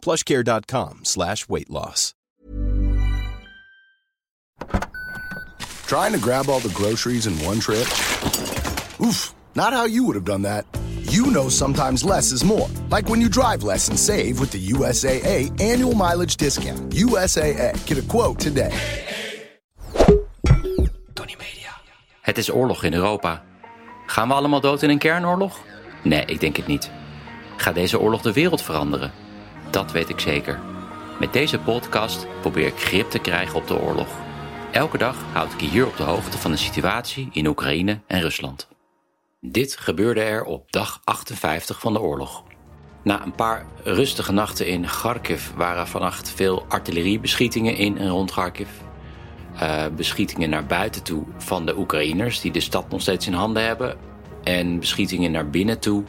plushcare.com slash weight loss. Trying to grab all the groceries in one trip? Oof, not how you would have done that. You know sometimes less is more. Like when you drive less and save with the USAA annual mileage discount. USAA, get a quote today. Tony Media. Het is oorlog in Europa. Gaan we allemaal dood in een kernoorlog? Nee, ik denk het niet. Gaat deze oorlog de wereld veranderen? Dat weet ik zeker. Met deze podcast probeer ik grip te krijgen op de oorlog. Elke dag houd ik je hier op de hoogte van de situatie in Oekraïne en Rusland. Dit gebeurde er op dag 58 van de oorlog. Na een paar rustige nachten in Kharkiv waren vannacht veel artilleriebeschietingen in en rond Kharkiv. Uh, beschietingen naar buiten toe van de Oekraïners die de stad nog steeds in handen hebben. En beschietingen naar binnen toe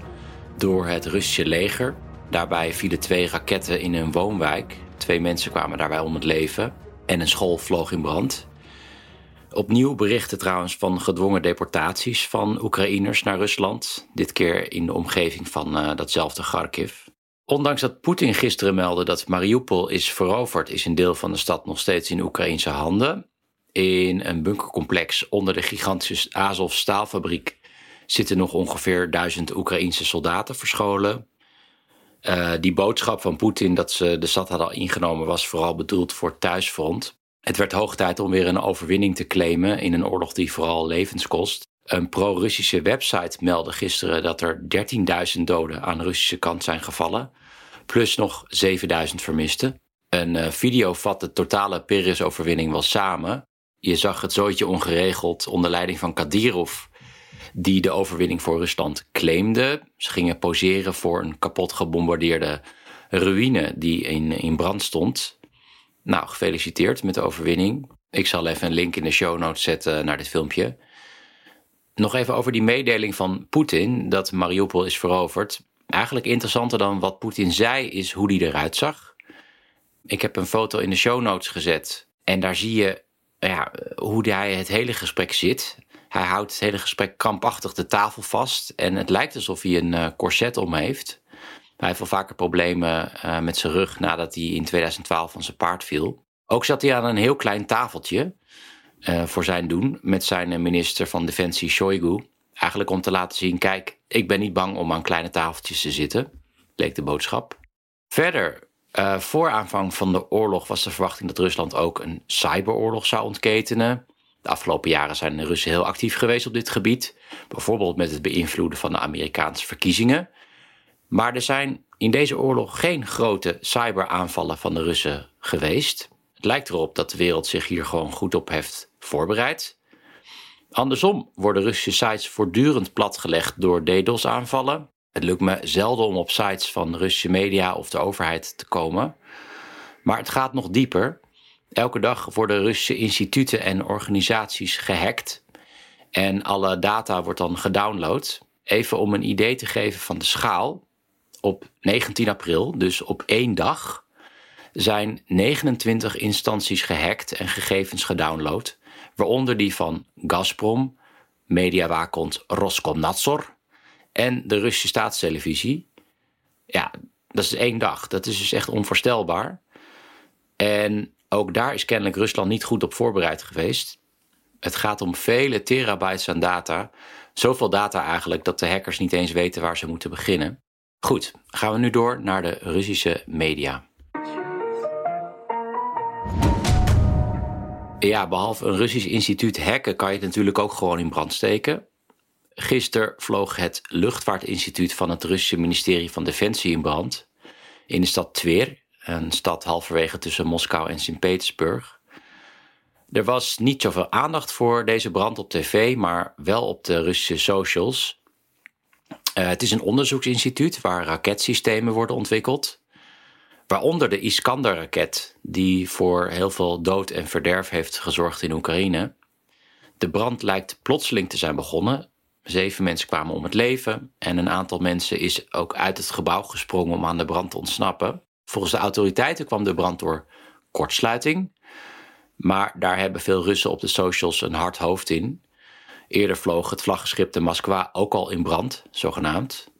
door het Russische leger. Daarbij vielen twee raketten in een woonwijk. Twee mensen kwamen daarbij om het leven. En een school vloog in brand. Opnieuw berichten trouwens van gedwongen deportaties van Oekraïners naar Rusland. Dit keer in de omgeving van uh, datzelfde Kharkiv. Ondanks dat Poetin gisteren meldde dat Mariupol is veroverd, is een deel van de stad nog steeds in Oekraïnse handen. In een bunkercomplex onder de gigantische Azov staalfabriek zitten nog ongeveer duizend Oekraïnse soldaten verscholen. Uh, die boodschap van Poetin dat ze de stad hadden ingenomen was vooral bedoeld voor thuisfront. Het werd hoog tijd om weer een overwinning te claimen in een oorlog die vooral levens kost. Een pro-Russische website meldde gisteren dat er 13.000 doden aan de Russische kant zijn gevallen, plus nog 7.000 vermisten. Een uh, video vat de totale Peres-overwinning wel samen. Je zag het zooitje ongeregeld onder leiding van Kadyrov, die de overwinning voor Rusland claimde. Ze gingen poseren voor een kapot gebombardeerde ruïne die in, in brand stond. Nou, gefeliciteerd met de overwinning. Ik zal even een link in de show notes zetten naar dit filmpje. Nog even over die mededeling van Poetin dat Mariupol is veroverd. Eigenlijk interessanter dan wat Poetin zei is hoe die eruit zag. Ik heb een foto in de show notes gezet en daar zie je ja, hoe hij het hele gesprek zit. Hij houdt het hele gesprek krampachtig de tafel vast en het lijkt alsof hij een corset om heeft. Hij heeft wel vaker problemen uh, met zijn rug nadat hij in 2012 van zijn paard viel. Ook zat hij aan een heel klein tafeltje uh, voor zijn doen met zijn minister van Defensie Shoigu. Eigenlijk om te laten zien, kijk, ik ben niet bang om aan kleine tafeltjes te zitten, leek de boodschap. Verder, voor aanvang van de oorlog was de verwachting dat Rusland ook een cyberoorlog zou ontketenen. De afgelopen jaren zijn de Russen heel actief geweest op dit gebied, bijvoorbeeld met het beïnvloeden van de Amerikaanse verkiezingen. Maar er zijn in deze oorlog geen grote cyberaanvallen van de Russen geweest. Het lijkt erop dat de wereld zich hier gewoon goed op heeft voorbereid. Andersom worden Russische sites voortdurend platgelegd door DDoS-aanvallen. Het lukt me zelden om op sites van Russische media of de overheid te komen. Maar het gaat nog dieper. Elke dag worden Russische instituten en organisaties gehackt. En alle data wordt dan gedownload. Even om een idee te geven van de schaal. Op 19 april, dus op één dag, zijn 29 instanties gehackt en gegevens gedownload. Waaronder die van Gazprom, mediawaakhond Roskomnadzor en de Russische staatstelevisie. Ja, dat is één dag. Dat is dus echt onvoorstelbaar. En ook daar is kennelijk Rusland niet goed op voorbereid geweest. Het gaat om vele terabytes aan data. Zoveel data eigenlijk dat de hackers niet eens weten waar ze moeten beginnen. Goed, gaan we nu door naar de Russische media. Ja, behalve een Russisch instituut hacken kan je het natuurlijk ook gewoon in brand steken. Gisteren vloog het luchtvaartinstituut van het Russische ministerie van Defensie in brand. In de stad Tver, een stad halverwege tussen Moskou en Sint-Petersburg. Er was niet zoveel aandacht voor deze brand op tv, maar wel op de Russische socials. Uh, het is een onderzoeksinstituut waar raketsystemen worden ontwikkeld. Waaronder de Iskander-raket, die voor heel veel dood en verderf heeft gezorgd in Oekraïne. De brand lijkt plotseling te zijn begonnen. Zeven mensen kwamen om het leven en een aantal mensen is ook uit het gebouw gesprongen om aan de brand te ontsnappen. Volgens de autoriteiten kwam de brand door kortsluiting. Maar daar hebben veel Russen op de socials een hard hoofd in. Eerder vloog het vlaggenschip de Moskwa ook al in brand, zogenaamd.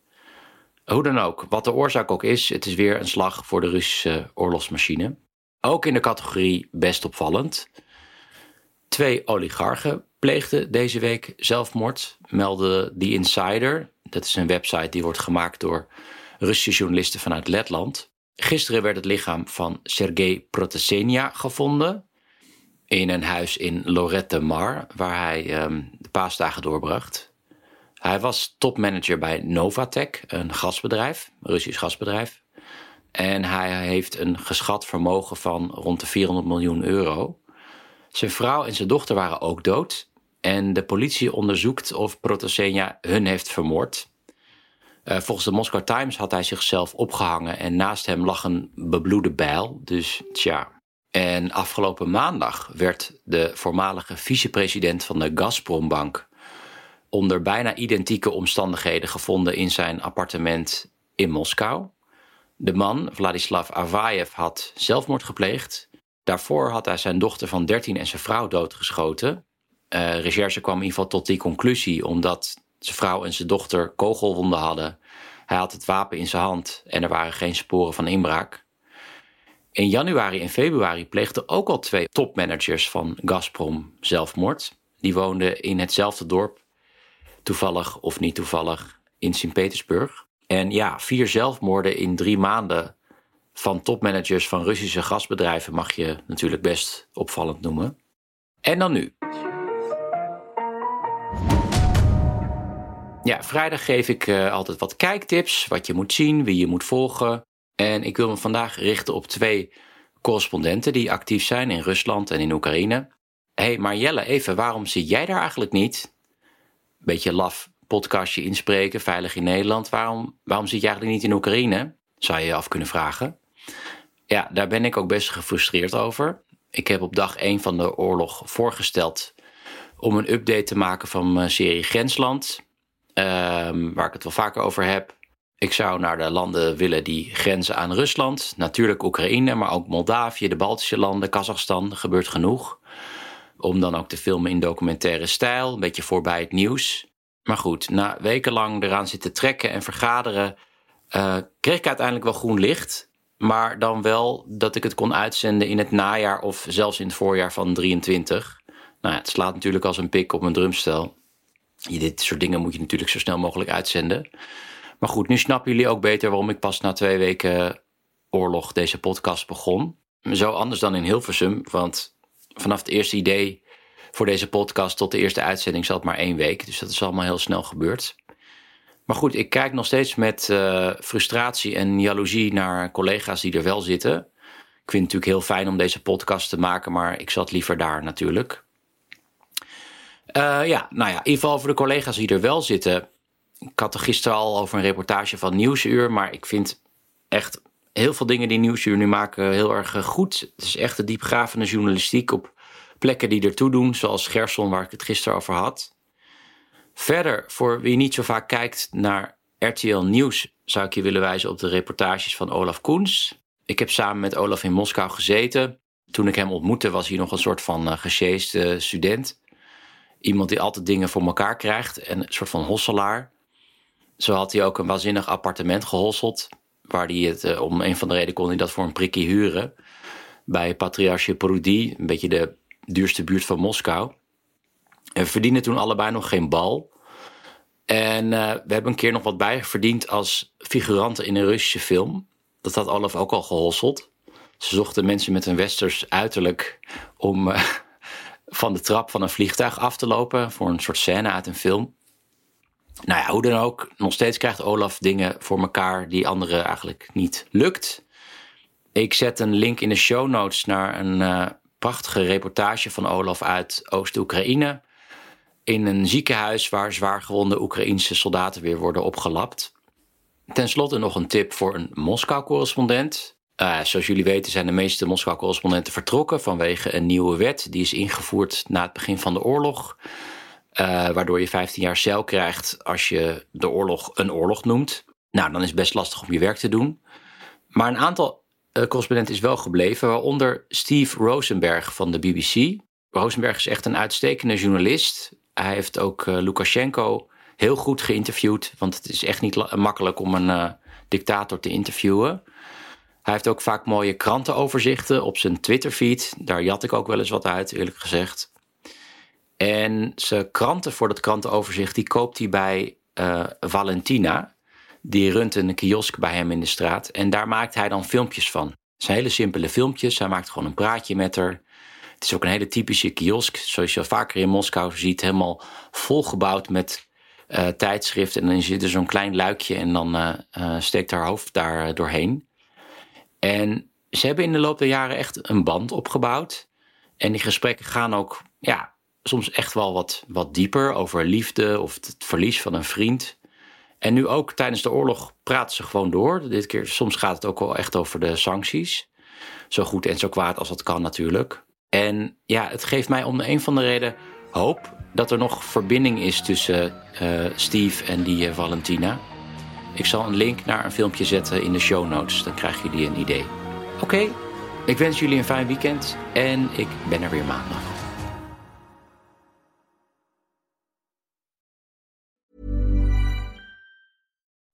Hoe dan ook, wat de oorzaak ook is, het is weer een slag voor de Russische oorlogsmachine. Ook in de categorie best opvallend. Twee oligarchen pleegden deze week zelfmoord, meldde The Insider. Dat is een website die wordt gemaakt door Russische journalisten vanuit Letland. Gisteren werd het lichaam van Sergei Protesenia gevonden in een huis in Lorette Mar, waar hij um, de paasdagen doorbracht. Hij was topmanager bij Novatec, een gasbedrijf, een Russisch gasbedrijf. En hij heeft een geschat vermogen van rond de 400 miljoen euro. Zijn vrouw en zijn dochter waren ook dood. En de politie onderzoekt of Protosenia hun heeft vermoord. Uh, volgens de Moscow Times had hij zichzelf opgehangen en naast hem lag een bebloede bijl. Dus tja. En afgelopen maandag werd de voormalige vicepresident van de Gazprombank onder bijna identieke omstandigheden gevonden in zijn appartement in Moskou. De man, Vladislav Avayev, had zelfmoord gepleegd. Daarvoor had hij zijn dochter van 13 en zijn vrouw doodgeschoten. Uh, recherche kwam in ieder geval tot die conclusie omdat zijn vrouw en zijn dochter kogelwonden hadden. Hij had het wapen in zijn hand en er waren geen sporen van inbraak. In januari en februari pleegden ook al twee topmanagers van Gazprom zelfmoord. Die woonden in hetzelfde dorp, toevallig of niet toevallig, in Sint-Petersburg. En ja, vier zelfmoorden in drie maanden van topmanagers van Russische gasbedrijven mag je natuurlijk best opvallend noemen. En dan nu. Ja, vrijdag geef ik uh, altijd wat kijktips, wat je moet zien, wie je moet volgen. En ik wil me vandaag richten op twee correspondenten die actief zijn in Rusland en in Oekraïne. Hé, hey, even, waarom zit jij daar eigenlijk niet? Beetje laf podcastje inspreken, veilig in Nederland. Waarom, waarom zit je eigenlijk niet in Oekraïne? Zou je je af kunnen vragen. Ja, daar ben ik ook best gefrustreerd over. Ik heb op dag 1 van de oorlog voorgesteld om een update te maken van mijn serie Grensland. Um, waar ik het wel vaker over heb. Ik zou naar de landen willen die grenzen aan Rusland. Natuurlijk Oekraïne, maar ook Moldavië, de Baltische landen, Kazachstan. Gebeurt genoeg. Om dan ook te filmen in documentaire stijl, een beetje voorbij het nieuws. Maar goed, na wekenlang eraan zitten trekken en vergaderen, uh, kreeg ik uiteindelijk wel groen licht. Maar dan wel dat ik het kon uitzenden in het najaar of zelfs in het voorjaar van 23. Nou ja, het slaat natuurlijk als een pik op mijn drumstel. Dit soort dingen moet je natuurlijk zo snel mogelijk uitzenden. Maar goed, nu snappen jullie ook beter waarom ik pas na twee weken oorlog deze podcast begon. Zo anders dan in Hilversum, want vanaf het eerste idee voor deze podcast tot de eerste uitzending zat maar één week. Dus dat is allemaal heel snel gebeurd. Maar goed, ik kijk nog steeds met uh, frustratie en jaloezie naar collega's die er wel zitten. Ik vind het natuurlijk heel fijn om deze podcast te maken, maar ik zat liever daar natuurlijk. Uh, ja, nou ja, in ieder geval voor de collega's die er wel zitten. Ik had er gisteren al over een reportage van Nieuwsuur, maar ik vind echt heel veel dingen die Nieuwsuur nu maken heel erg eh, goed. Het is echt de diepgravende journalistiek op plekken die ertoe doen, zoals Gerson, waar ik het gisteren over had. Verder, voor wie niet zo vaak kijkt naar RTL Nieuws, zou ik je willen wijzen op de reportages van Olaf Koens. Ik heb samen met Olaf in Moskou gezeten. Toen ik hem ontmoette, was hij nog een soort van uh, student. Iemand die altijd dingen voor elkaar krijgt en een soort van hosselaar. Zo had hij ook een waanzinnig appartement gehosseld. Waar hij het, uh, om een van de redenen kon hij dat voor een prikje huren. Bij Patriarche Porudi, een beetje de duurste buurt van Moskou. En we verdienden toen allebei nog geen bal. En uh, we hebben een keer nog wat bijverdiend als figuranten in een Russische film. Dat had Olaf ook al gehosseld. Ze zochten mensen met een westers uiterlijk om uh, van de trap van een vliegtuig af te lopen voor een soort scène uit een film. Nou ja, hoe dan ook, nog steeds krijgt Olaf dingen voor elkaar die anderen eigenlijk niet lukt. Ik zet een link in de show notes naar een uh, prachtige reportage van Olaf uit Oost-Oekraïne. In een ziekenhuis waar zwaargewonde Oekraïnse soldaten weer worden opgelapt. Ten slotte nog een tip voor een Moskou-correspondent. Uh, zoals jullie weten zijn de meeste Moskou-correspondenten vertrokken vanwege een nieuwe wet. Die is ingevoerd na het begin van de oorlog. Uh, waardoor je 15 jaar cel krijgt als je de oorlog een oorlog noemt. Nou, dan is het best lastig om je werk te doen. Maar een aantal uh, correspondenten is wel gebleven, waaronder Steve Rosenberg van de BBC. Rosenberg is echt een uitstekende journalist. Hij heeft ook Lukashenko heel goed geïnterviewd, want het is echt niet makkelijk om een dictator te interviewen. Hij heeft ook vaak mooie krantenoverzichten op zijn Twitterfeed. Daar jat ik ook wel eens wat uit, eerlijk gezegd. En zijn kranten voor dat krantenoverzicht, die koopt hij bij uh, Valentina. Die runt een kiosk bij hem in de straat. En daar maakt hij dan filmpjes van. Het zijn hele simpele filmpjes. Hij maakt gewoon een praatje met haar. Het is ook een hele typische kiosk. Zoals je vaker in Moskou ziet. Helemaal volgebouwd met uh, tijdschriften. En dan zit er zo'n klein luikje en dan uh, steekt haar hoofd daar doorheen. En ze hebben in de loop der jaren echt een band opgebouwd. En die gesprekken gaan ook ja, soms echt wel wat, wat dieper over liefde of het verlies van een vriend. En nu ook tijdens de oorlog praten ze gewoon door. Dit keer, soms gaat het ook wel echt over de sancties. Zo goed en zo kwaad als dat kan natuurlijk. En ja, het geeft mij om een van de reden hoop dat er nog verbinding is tussen uh, Steve en die uh, Valentina. Ik zal een link naar een filmpje zetten in de show notes. Dan krijgen jullie een idee. Oké, okay, ik wens jullie een fijn weekend en ik ben er weer maandag.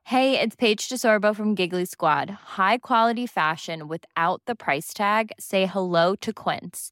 Hey, it's Paige DeSorbo from Giggly Squad. High quality fashion without the price tag. Say hello to Quince.